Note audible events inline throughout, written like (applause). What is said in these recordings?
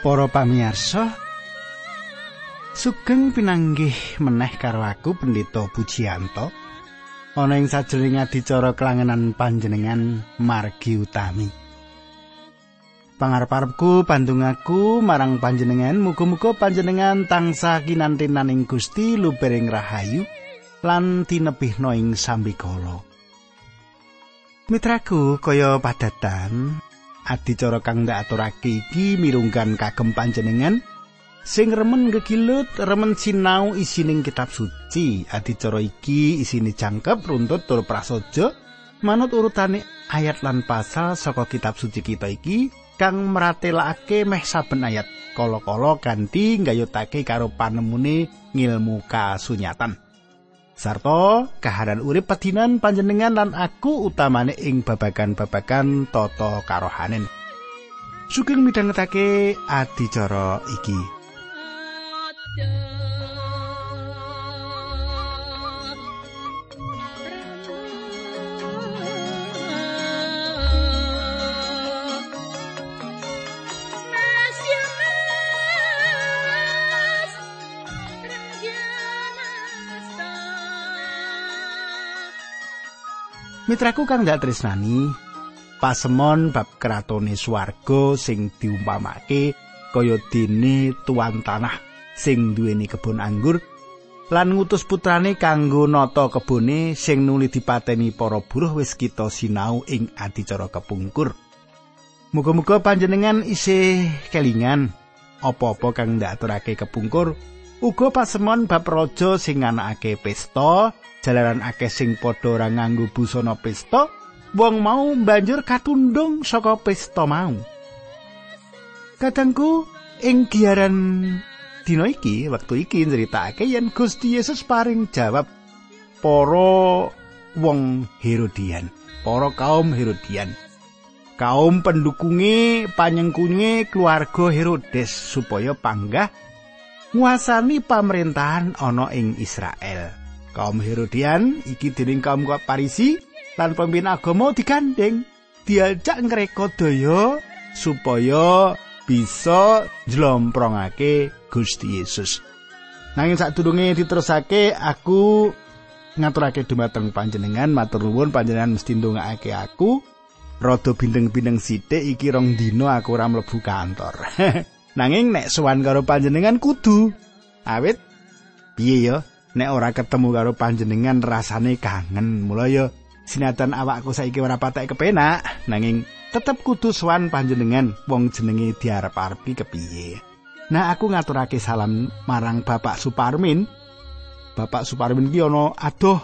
Para pamirsa, sugeng pinanggih meneh karo aku Pendeta Pujiyanto. Ana ing sajroning adicara kelangenan panjenengan margi utami. Pangarep-arepku pandungaku marang panjenengan muga-muga panjenengan tansah kinantenan ing Gusti lubering rahayu lan tinebihna ing sambikala. Mitraku kaya padatan adicara kang ndak aturake iki mirunggan kagem panjenengan. Sing remen gegilut remen sinau isining kitab suci. Adicara iki isine jangkep runtut tur prasaja. Manut urutane ayat lan pasal saka kitab suci kita iki kang meratelake meh saben ayat. Kala-kala ganti nggayutake karo panemune ngilmu kasunyatan. Sarta kahanan urip pedinan panjenengan lan aku utamane ing babagan-babagan tata karohanen. Sugeng midhangetake adicara iki. Mitraku kang gak tresnani, pasemon bab kratone swarga sing diumpamake kaya dene tuan tanah sing duweni kebun anggur lan ngutus putrane kanggo nata kebune sing nuli dipateni para buruh wis kita sinau ing adicara kepungkur. Muga-muga panjenengan isih kelingan apa-apa kang ndak aturake kepungkur uga pasemon bab raja sing anakake pesta jalaran akeh sing padha ora nganggo busana pesta, wong mau banjur katundung saka pesta mau. Kadangku ing giaran dina iki, wektu iki nyritakake yen Gusti Yesus paring jawab para wong Herodian, para kaum Herodian. Kaum pendukunge panyengkunge keluarga Herodes supaya panggah nguasani pemerintahan ana ing Israel. kaum Herodian iki dening kaum Parisi lan pemimpin agama digandeng diajak ngreka daya supaya bisa jlomprongake Gusti Yesus. Nanging sadurunge diterusake aku ngaturake dumateng panjenengan matur nuwun panjenengan mesti ndongakake aku rada bindeng-bindeng sithik iki rong dina aku ora mlebu kantor. (laughs) Nanging nek sowan karo panjenengan kudu. Awit? Piye ya? Nek ora ketemu karo panjenengan rasane kangen. Mula ya sinatan awakku saiki ora patek kepenak. Nanging tetep kudu sowan panjenengan. Wong jenenge diarep-arepi kepiye? Nah aku ngaturake salam marang Bapak Suparmin. Bapak Suparmin ki ana adoh.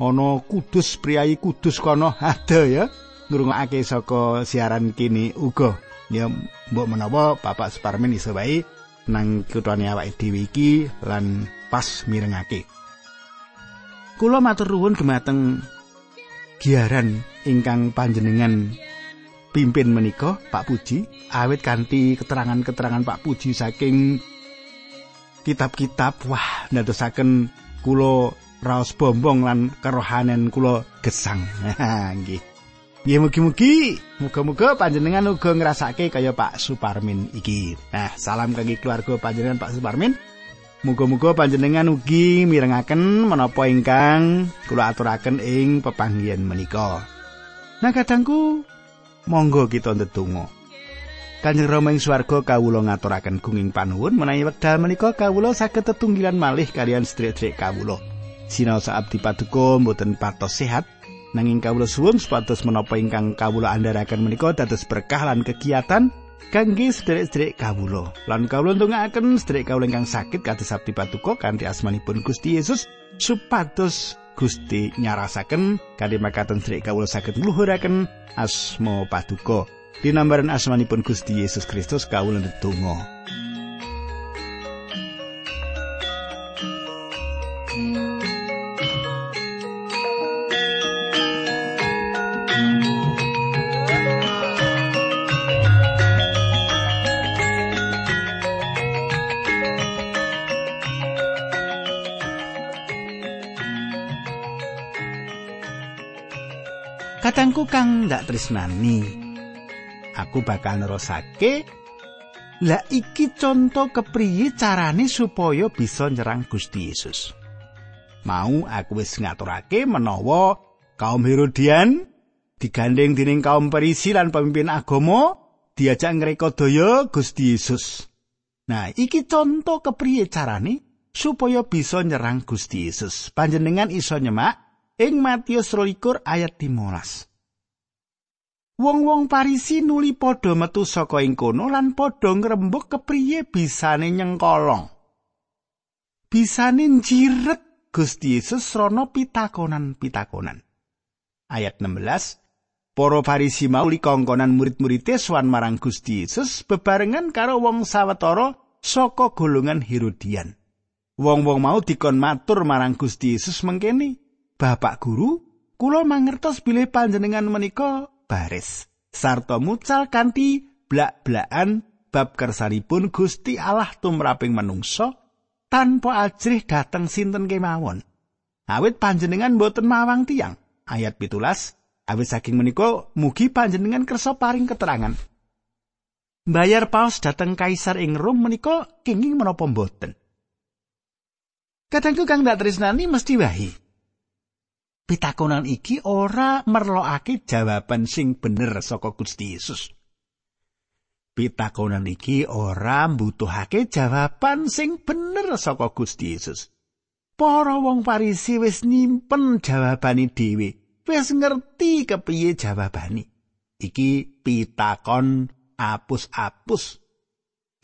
Ana kudus priayi kudus kono. Ada ya. Ngrungokake saka siaran kini. Uga ya mbok menawa Bapak Suparmin iso wae nang kutane awake dhewe iki lan pas mirengake. Kula matur nuwun dumateng giaran ingkang panjenengan pimpin menika Pak Puji. Awit kanthi keterangan-keterangan Pak Puji saking kitab-kitab wah ndadosaken kula raos bombong lan kerohanen kula gesang. (laughs) Nggih Ya mugi-mugi muga-muga panjenengan uga ngrasake kaya Pak Suparmin iki. Nah, salam kangge keluarga panjenengan Pak Suparmin. Muga-muga panjenengan ugi mirengaken menapa ingkang kula aturaken ing pepanggihan menika. Nah kadangku monggo kita ndedonga. Kanjeng Rama ing swarga kawula ngaturaken gunging panuwun menawi wekdal menika kawula saged tetunggilan malih kalian sedherek kawula. Sinau saabdi paduka mboten patos sehat nanging kawula suwun supados menapa ingkang kawula andharaken menika dados berkah lan kegiatan kangge sedherek-sedherek kawula. Lan kawula ndongaaken sedherek kawula ingkang sakit kados sabdi patuko kanthi asmanipun Gusti Yesus supados Gusti nyarasaken kanthi makaten sedherek kawula saged ngluhuraken asma paduka. Dinambaran asmanipun Gusti Yesus Kristus kawula ndedonga. Katangku kang ndak tresnani. Aku bakal nerosake Lah iki conto kepriye carane supaya bisa nyerang Gusti Yesus. Mau aku wis ngaturake menawa kaum Herodian digandeng dening kaum Parisi lan pemimpin agama diajak ngrekodaya Gusti Yesus. Nah, iki conto kepriye carane supaya bisa nyerang Gusti Yesus. Panjenengan iso nyemak ing Matius 22 ayat 15. Wong-wong Parisi nuli padha metu saka ing kono lan padha ngrembug kepriye bisane nyengkolong. Bisane njiret Gusti Yesus srana pitakonan-pitakonan. Ayat 16 Para Farisi mau likongkonan murid-muride sowan marang Gusti Yesus bebarengan karo wong sawetara saka golongan Herodian. Wong-wong mau dikon matur marang Gusti Yesus mengkene, "Bapak Guru, kula mangertos bilih panjenengan menika baris. Sarta mucal kanthi blak-blakan bab kersanipun Gusti Allah tumraping manungsa tanpa ajrih dateng sinten kemawon. Awit panjenengan boten mawang tiang ayat pitulas. Awit saking menika mugi panjenengan kersa paring keterangan. Bayar paus dateng kaisar ing Rom menika kenging menapa boten Kadangku kang dak tresnani mesti wahi. Pitakonan iki ora merlokake jawaban sing bener saka Gusti Yesus. Pitakonan iki ora mbutuhake jawaban sing bener saka Gusti Yesus. Para wong Farisi wis nyimpen jawabane dhewe, wis ngerti kepiye jawabane. Iki pitakon apus-apus.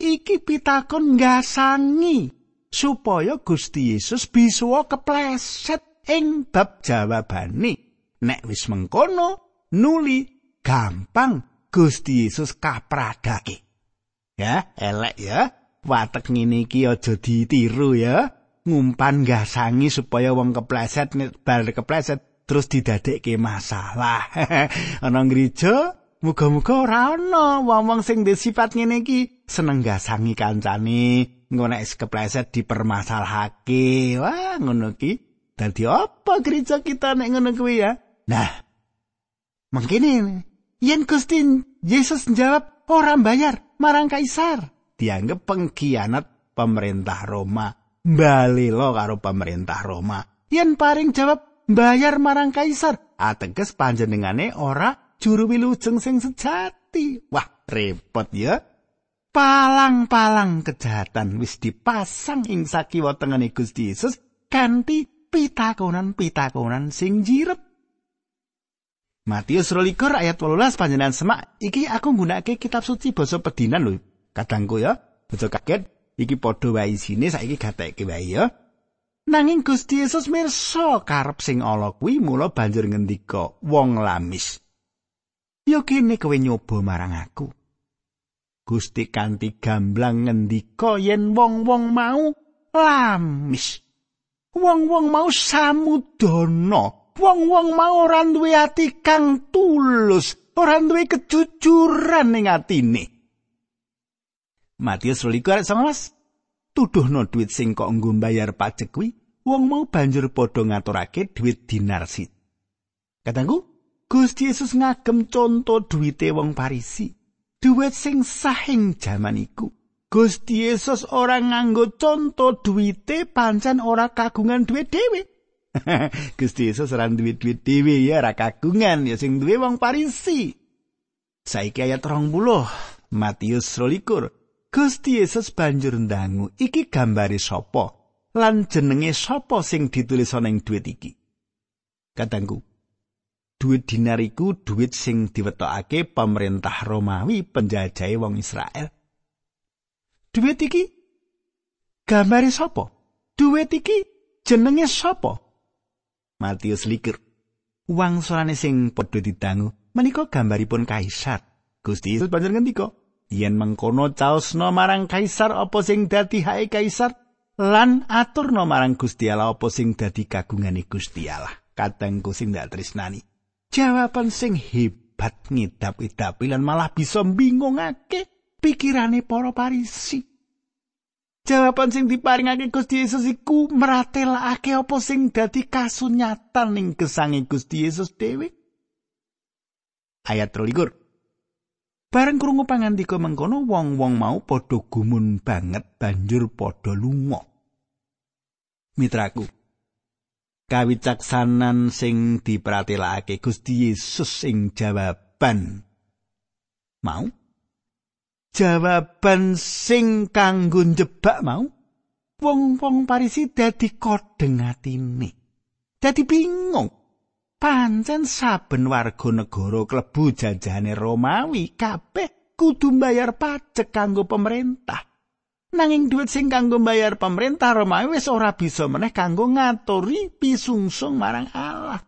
Iki pitakon gasangi supaya Gusti Yesus bisa kepleset ing bab jawabane nek wis mengkono nuli gampang Gusti Yesus kapradake ya elek ya. Watek ngene iki aja ditiru ya. Ngumpan gasangi supaya wong kepleset bal kepleset terus didadekke masalah. (laughs) Ana gereja muga-muga ora ana wong-wong sing duwe sifat ngene iki. Seneng gasangi kancane ngono nek kepleset dipermasalahake. Wah ngono ki Dadi apa gereja kita nek ngono kuwi ya? Nah, mangkene yen Gusti Yesus njawab ora bayar marang kaisar, dianggep pengkhianat pemerintah Roma. Balilo karo pemerintah Roma. Yen paring jawab bayar marang kaisar, ateges panjenengane ora juru wilujeng sing sejati. Wah, repot ya. Palang-palang kejahatan wis dipasang ing sakiwa tengene Gusti Yesus kanthi pitakonan-pitakonan sing jiret. Matius 22 ayat 18 panjenengan semak iki aku nggunakake kitab suci basa pedinan lho. Kadangku ya, aja kaget iki padha wae isine saiki gatekke wae ya. Nanging Gusti Yesus mirsa karep sing ala kuwi mula banjur ngendika wong lamis. Yo kene kowe nyoba marang aku. Gusti kanthi gamblang ngendika yen wong-wong mau lamis. Wong-wong mau samudana. Wong-wong mau ora duwe ati kang tulus ora duwe kejujuran ning atine. Matius 22 tuduhno duit sing kok nggo bayar pajak kuwi wong mau banjur padha ngaturake duit dinar sit Katangku Gusti Yesus ngagem conto duwite wong Parisi. Duit sing sahing jaman iku Gusti Yesus ora nganggo conto duwite pancen ora kagungan duit dhewe. (laughs) Gusti Yesus ora duwe duit dhewe ya ora kagungan ya sing duwe wong Parisi. Saiki ayat 20 Matius 22. Gusti Yesus banjur ndangu iki gambare sapa lan jenenge sapa sing ditulis ana ing duit iki. Katangku duit dinar iku duit sing diwetokake pemerintah Romawi penjajahe wong Israel. Duit iki gambare sapa? Duit iki jenenge sapa? Matius likur. Wang solane sing padha didangu menika gambaripun kaisar. Gusti Yesus banjur ngendika, yen mengkono caosna marang kaisar apa sing dadi hae kaisar lan aturna marang Gusti Allah apa sing dadi kagungane Gusti Allah. Kadangku sing dak tresnani. Jawaban sing hebat ngidap-idapi lan malah bisa bingungake pikirane para parisi. Jawaban sing diparingake Gusti Yesus iku meratelake apa sing dadi kasunyatan ning gesange Gusti Yesus dhewe. Ayat 23. Bareng krungu pangandika mengkono wong-wong mau padha gumun banget banjur padha lunga. Mitraku. Kawicaksanan sing dipratelakake Gusti Yesus sing jawaban mau jawaban sing kanggo njebak mau wong-wong Parisi dadi kodeng atine. Dadi bingung. pancen saben warga negara klebu jajane Romawi kabeh kudu mbayar pajak kanggo pemerintah. Nanging duit sing kanggo mbayar pemerintah Romawi wis ora bisa meneh kanggo ngaturi pisungsung marang Allah.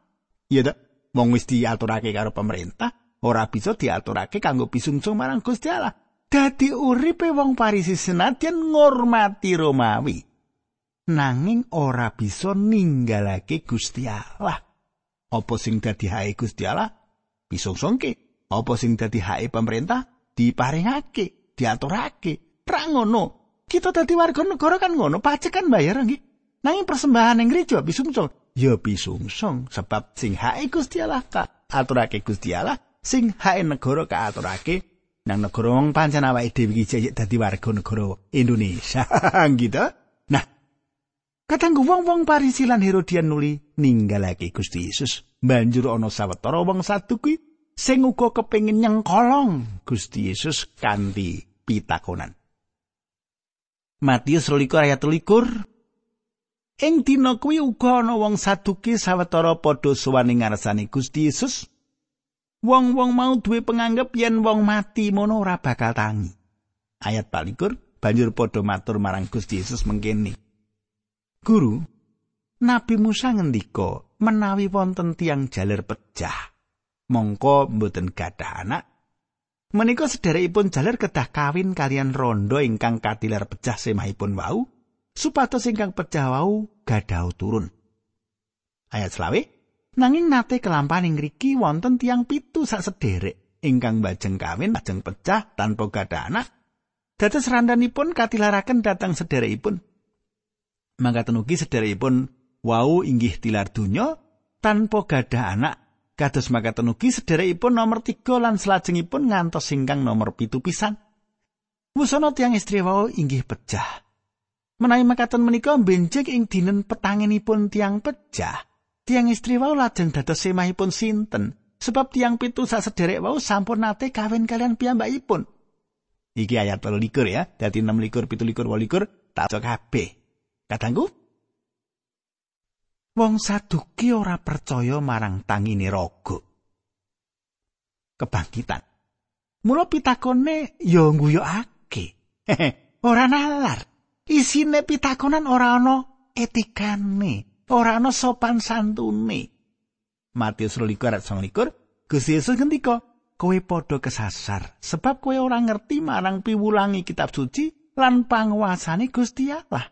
Iya ta? Wong wis diaturake karo pemerintah, ora bisa diaturake kanggo pisungsung marang Gusti Allah. Dadi uripe wong Parisi senadyan ngormati Romawi. Nanging ora bisa ninggalake Gusti Allah. apa sing dadi hake Gusti Allah? Pisungsungke apa sing dadi hake pemerintah? Diparingake diaturake. Ra ngono. Kita dadi warga negara kan ngono pajak kan bayar nggih. Nanging persembahan ing gereja pisungsung ya pisungsung sebab sing hake Gusti Allah ka aturake Gusti Allah sing hake negara ka aturake nang negara wong pancen awake dhewe iki dadi warga negara Indonesia (laughs) gitu nah Kadang wong-wong Parisi lan Herodian nuli ninggalake Gusti Yesus. Banjur ana sawetara wong satu kuwi sing uga kepengin nyengkolong Gusti Yesus kanthi pitakonan. Matius 12 ayat 13 Ing dina kuwi uga ana wong saduki sawetara padha sowan ing ngarsane Gusti Yesus. Wong-wong mau duwe penganggep yen wong mati mono ora bakal tangi. Ayat 24 banjur padha matur marang Gusti Yesus mengkene. Guru, Nabi Musa ngendika menawi wonten tiang jaler pecah, mongko mboten gadah anak. Menika sederekipun jaler kedah kawin kalian rondo ingkang katilar pecah semahipun wau, supados ingkang pecah wau gadah turun. Ayat selawe, nanging nate kelampaning riki wonten tiang pitu sak sederek. Ingkang bajeng kawin bajeng pecah tanpa gadah anak. Dados randanipun katilaraken datang sederekipun. mangkaten ugi sederekipun wau inggih tilar donya tanpa gadah anak. Kados mangkaten ugi sederekipun nomor 3 lan salajengipun ngantos singkang nomor pitu pisan. Wusana tiang istri wau inggih pecah. Menawi mangkaten menika benjing ing dinen petanginipun tiang pecah tiang istri wau lajeng dados semahipun sinten sebab tiang pitu sak sederek wau sampun nate kawin kalian piyambakipun iki ayat 12 ya dadi 6 likur pitu likur walikur tak kabeh Kadangku Wong saduki ora percaya marang tangine raga. Kebangkitan. Mula pitakone ya nguyokake. ora nalar. Isine pitakonan ora ana etikane, ora ana sopan santune. Matius 12:29 Gusti Yesus ngendika, "Kowe padha kesasar sebab kowe ora ngerti marang piwulangi kitab suci lan panguasane Gusti Allah."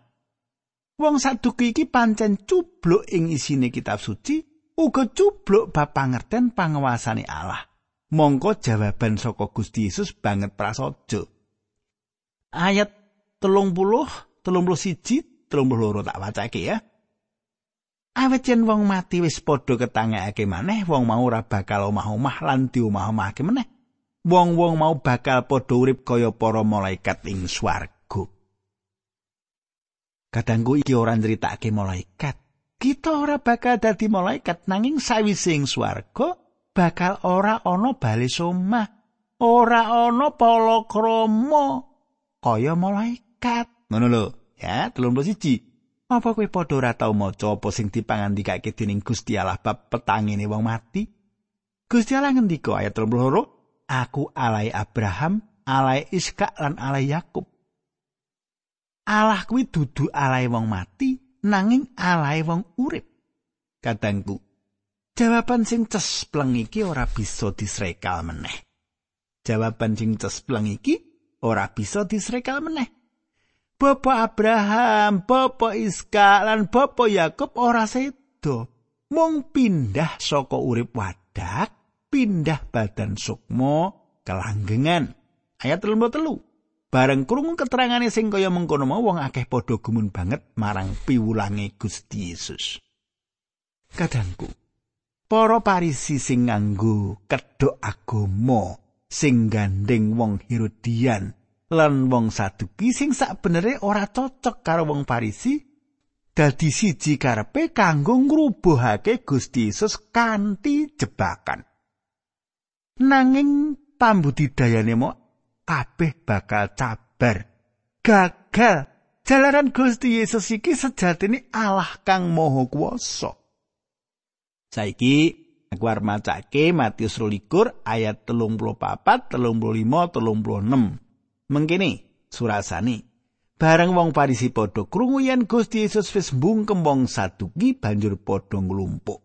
Wong saduki iki pancen cubluk ing isine kitab suci, uga cubluk bab pangerten panguasane Allah. Mongko jawaban saka Gusti Yesus banget prasaja. Ayat 30, 31, 32 tak wacake ya. Awet yen wong mati wis padha ketangekake maneh, wong mau ora bakal omah-omah lan diomah-omahake meneh. Wong-wong mau bakal padha urip kaya para malaikat ing swarga. Kadangku iki ora nritakake malaikat. Kita ora bakal dadi malaikat nanging sawise ing swarga bakal ora ana bali somah. Ora ana palakrama kaya malaikat. Ngono lho, ya, 31. Apa kowe padha ora tau maca apa sing dipangandikake dening Gusti Allah bab petangine wong mati? Gusti Allah ngendika ayat 32, Aku alai Abraham, alai Iskak lan alai Yakub. Allah kuwi dudu alae wong mati nanging alae wong urip. Kadangku, jawaban sing cespleng iki ora bisa disrekal meneh. Jawaban sing cespleng iki ora bisa disrekal meneh. Bapak Abraham, Bapak Iska lan Bapak Yakub ora sedo. Mung pindah saka urip wadak, pindah badan sukmo kelanggengan. Ayat 33. Bareng krungu keterangane sing kaya mengkono mau wong akeh padha gumun banget marang piwulange Gusti Yesus. Kadangku, para parisi sing nganggo kedhok agama sing gandeng wong Herodian lan wong Saduki sing sakbenere ora cocok karo wong Farisi dadi siji karepe kanggo ngrubuhake Gusti Yesus kanthi jebakan. Nanging pambudidayane mo kabeh bakal cabar. Gagal. Jalaran Gusti Yesus iki sejatine Allah kang Maha Kuwasa. Saiki aku arep macake Matius 22 ayat 34, 35, 36. Mengkene surasane. Bareng wong Farisi padha krungu yen Gusti Yesus wis mbungkem wong saduki banjur padha nglumpuk.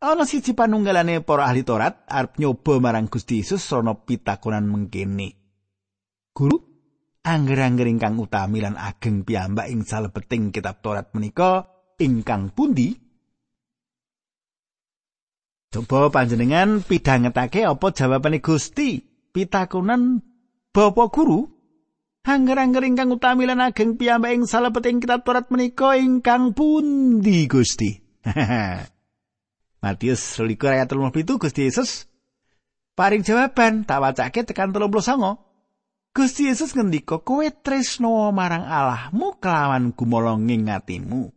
Ana siji panunggalane para ahli Taurat arep nyoba marang Gusti Yesus sono pitakonan mengkene. Guru, angger-angger ingkang utami lan ageng piyambak ing salebeting kitab Taurat menika ingkang pundi? Coba panjenengan pidangetake apa jawabane Gusti? Pitakonan Bapak Guru, angger-angger ingkang utami lan ageng piyambak ing salebeting kitab Taurat menika ingkang pundi Gusti? (laughs) Matius 22 ayat 37 Gusti Yesus paring jawaban tak wacake tekan 39. Gusti Yesus ngendika kowe tresno marang Allahmu kelawan gumolonging atimu,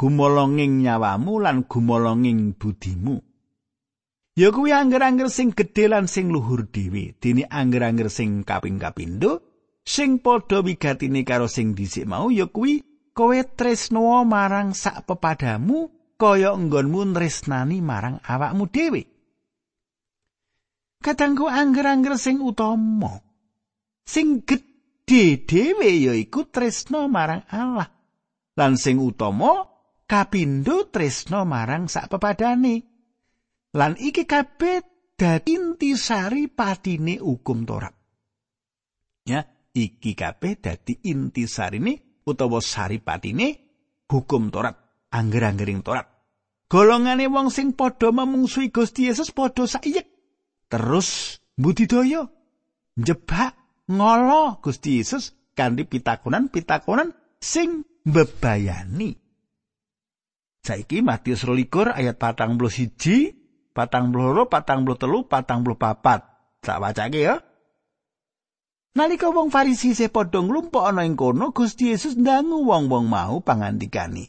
gumolonging nyawamu lan gumolonging budimu. Ya kuwi angger-angger sing gedhe lan sing luhur dhewe, dene angger-angger sing kaping kapindo, sing padha wigatine karo sing dhisik mau ya kuwi kowe tresno marang sak pepadamu kaya nggonmu nresnani marang awakmu dhewe. Katangku angger-angger sing utama. Sing gedhe dhewe yaiku tresno marang Allah. Lan sing utama kapindo tresno marang sak pepadane. Lan iki kabeh dadi intisari patine hukum Taurat. Ya, iki kabeh dadi intisarine utawa saripatine hukum Taurat, angger-anggering Taurat. Golongane wong sing padha memungsuhi Gusti Yesus padha saiyek. Terus budidaya njebak ngolo Gusti Yesus kanthi pitakonan-pitakonan sing mbebayani. Saiki Matius 22 ayat 41 patang puluh loro, patang puluh telu, patang puluh papat. Tak wacake ya. Nalika wong Farisi se padha nglumpuk ana ing kono, Gusti Yesus ndangu wong-wong mau pangandikani.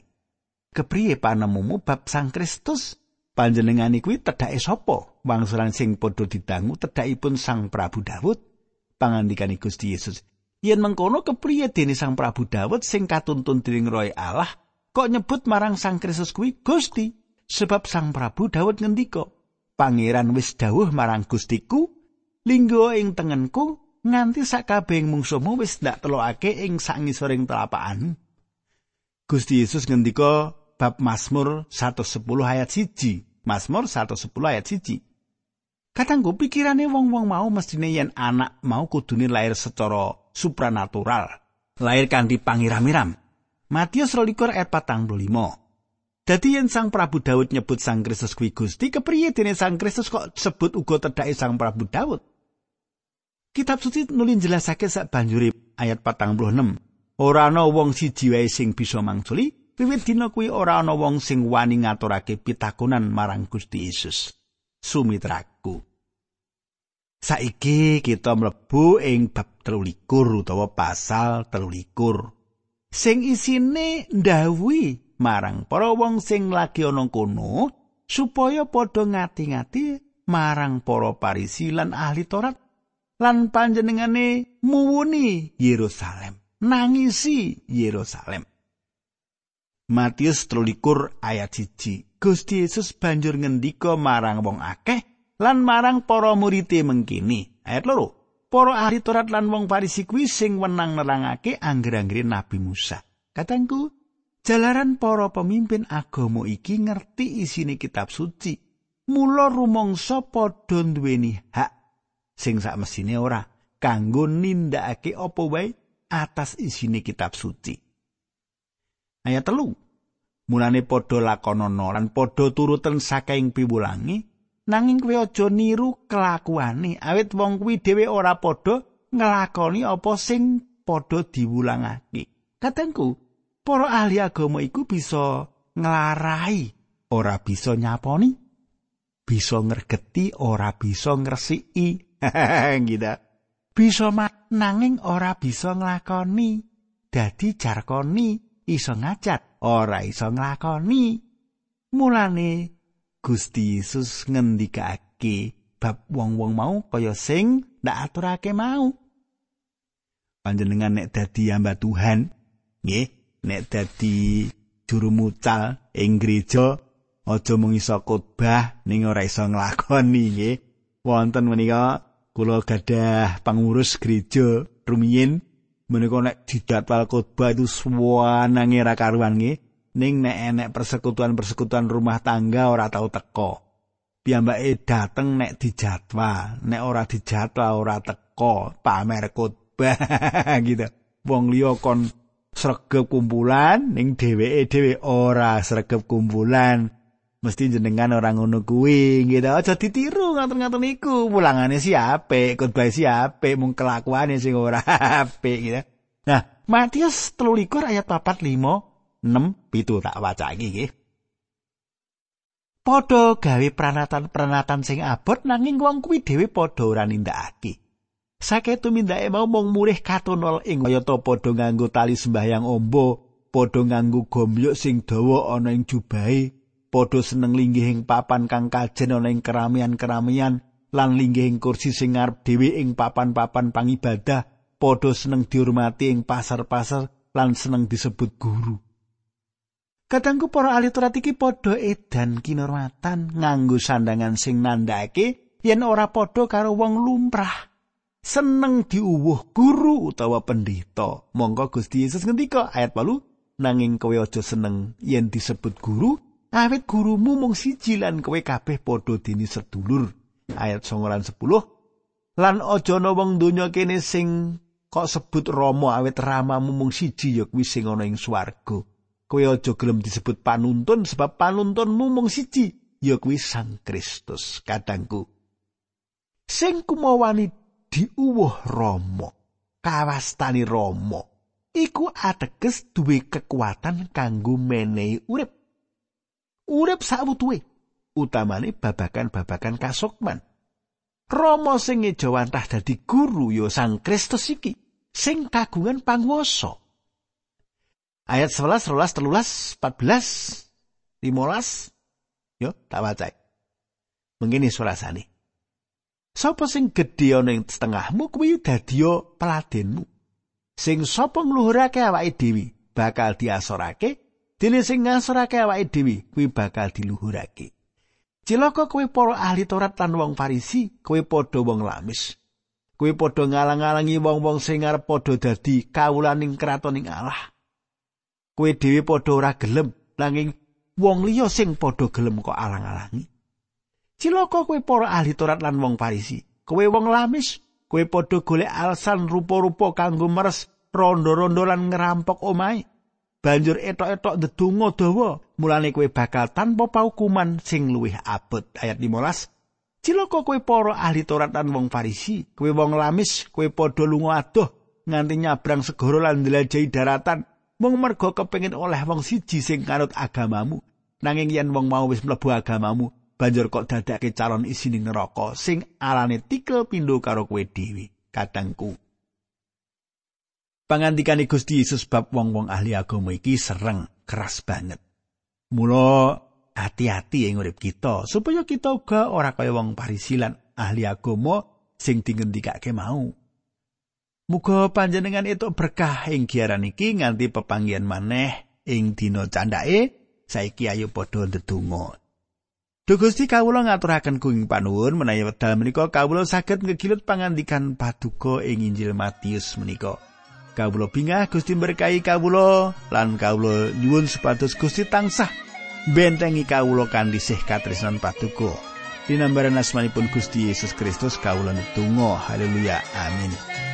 Kepriye panemumu bab Sang Kristus? Panjenengani kuwi tedhake sapa? Wangsulan sing padha didangu tedhakipun Sang Prabu Daud. Pangandikani Gusti Yesus. Yen mengkono kepriye dene Sang Prabu Daud sing katuntun dening Roh Allah kok nyebut marang Sang Kristus kuwi Gusti? Sebab Sang Prabu Daud ngendika, Pangeran wis dawuh marang Gustiku, linggo ing tengenku nganti sakabehing mungsuhmu wis ndak telokake ing sangisoring telapakan. Gusti Yesus ngendika bab Mazmur 110 ayat 1. Mazmur 110 ayat 1. Katanggu pikirane wong-wong mau mestine yen anak mau kudune lahir secara supranatural, lahir kanthi pangiram-iram. Matius 22 ayat 45. Dadi yen Sang Prabu Daud nyebut Sang Kristus kuwi Gusti, kepriye dene Sang Kristus kok sebut uga tedhake Sang Prabu Daud? Kitab suci nulin jelasake sak banjuri ayat 46. Ora ana wong siji wae sing bisa mangsuli, wiwit dina kuwi ora ana wong sing wani ngaturake pitakonan marang Gusti Yesus. Sumitraku. Saiki kita mlebu ing bab 13 utawa pasal 13. Sing isine ndawuhi marang para wong sing lagi ana kono supaya padha ngati-ngati marang para parisi lan ahli Taurat lan panjenengane muwuni Yerusalem nangisi Yerusalem. Matius 13 ayat 1 Gusti Yesus banjur ngendika marang wong akeh lan marang para murite mengkini. Ayat loro para ahli Taurat lan wong Farisi kuwi sing wenang nerangake angger-anggere Nabi Musa. Katangku Jalaran para pemimpin agama iki ngerti isine kitab suci. Mula rumangsa padha duweni hak sing sakmesine ora kanggo nindakake apa wae atas isine kitab suci. Ayat telu. Mulane padha lakonana lan padha turutan saking piwulangi nanging kowe aja niru kelakuane awit wong kuwi dhewe ora padha nglakoni apa sing padha diwulangake. Katengku, para ahli agama iku bisa nglarai ora bisa nyaponi bisa ngergeti ora bisa ngresiki (laughs) gitu. Bisa nanging ora bisa nglakoni. Dadi jarkoni iso ngacat, ora iso nglakoni. Mulane Gusti Yesus ngendikake bab wong-wong mau kaya sing ndak aturake mau. Panjenengan nek dadi hamba Tuhan, nggih, nek dadi juru mucal ing gereja aja mung iso khotbah ning ora iso nglakoni nggih. Wonten menika kula gadah pangurus gereja rumiyin. Menika nek didadwal khotbah itu suwanange ra karuan nggih. Ning nek enek persekutuan-persekutuan rumah tangga ora tau teko piyambake dateng nek dijadwal. Nek ora dijadwal ora teko pamer khotbah (laughs) gitu. Wong liya kon sregep kumpulan ning dheweke dhewe ora sregep kumpulan. Mesti jenengan orang ngono kuwi gitu aja ditiru ngatur-ngatur niku pulangane siape khotbah siape mung kelakuane sing ora (laughs) apik gitu nah Matius 13 ayat 4 5 6 pitu tak waca iki nggih. Padha gawe pranatan-pranatan sing abot nanging wong kuwi dhewe padha ora nindakake. Saketu mindake mau mung murih katonol ing kayata padha nganggo tali sembahyang ombo, padha nganggo gombyok sing dawa ana ing jubahe, padha seneng linggih ing papan kang kajen ana ing keramian-keramian lan linggih ing kursi sing ngarep dhewe ing papan-papan pangibadah padha seneng dihormati ing pasar-pasar lan seneng disebut guru Kadangku para ahli Taurat iki padha edan kinormatan nganggo sandangan sing nandhake yen ora padha karo wong lumrah. Seneng diuwuh guru utawa pendeta. Monggo Gusti Yesus ngendika ayat 8, nanging kowe aja seneng yen disebut guru, awit gurumu mung siji lan kowe kabeh padha dini sedulur. Ayat 9 lan 10 lan aja ana wong donya kene sing kok sebut Rama awit ramamu mung siji ya kuwi sing ana ing swarga. Kowe aja gelem disebut panuntun sebab panuntunmu mung siji ya kuwi Sang Kristus. Kadangku sing kumawani diuwuh Rama kawastani Rama iku ateges duwe kekuatan kanggo menehi urip. Urip sawutuwe utamane babakan-babakan kasukman. Rama sing ngejawantah dadi guru ya Sang Kristus iki sing kagungan panguwasa. Ayat 11 12 13 14 15 yo tak waca mengini surasane Sapa sing gedhe ana ing setengahmu kuwi dadi peladenmu sing sapa ngluhurake awake dhewe bakal diasorake Dene sing ngasorake awake dhewe kuwi bakal diluhurake. Cilaka kowe para ahli Taurat lan wong Farisi, kowe padha wong lamis. Kowe padha ngalang-alangi wong-wong sing arep padha dadi kawulaning kratoning Allah. Kowe dhewe padha ora gelem nanging wong liya sing padha gelem kok alang-alangi. Cilaka kowe para ahli Taurat lan wong Farisi, kowe wong lamis, kowe padha golek alasan rupa-rupa kanggo meres rondo-rondo lan ngerampok omahe. banjur etok-etok ndedonga dawa mulane kowe bakal tanpa paukuman sing luwih abot. Ayat 15 Cilaka kowe para ahli Taurat lan wong Farisi kowe wong lamis kowe padha lunga adoh nganti nyabrang segara lan ndelajahi daratan. Mung merga kepengin oleh wong siji sing kanut agamamu. Nanging yen wong mau wis mlebu agamamu banjur kok dadake calon isine neraka sing alane tikel pindho karo kowe dhewe kadangku pangandikane Gusti Yesus bab wong-wong ahli agama iki sereng keras banget. Mula hati-hati ing urip kita supaya kita uga ora kaya wong parisilan ahli agama sing dingendikake mau. Muga panjenengan itu berkah ing giaran iki nganti pepanggian maneh ing dina candake saiki ayo padha ndedonga. Duh Gusti kawula ngaturaken kuing panuwun menawi wekdal menika kawula saged ngegilut pangandikan paduka ing Injil Matius menika. kawula bingah Gusti berkahi kawula lan kawula nyuwun supados Gusti tansah bentengi kawula kanthi sih katresnan patuko dinambaran asmanipun Gusti Yesus Kristus kawula netunggal haleluya. Amin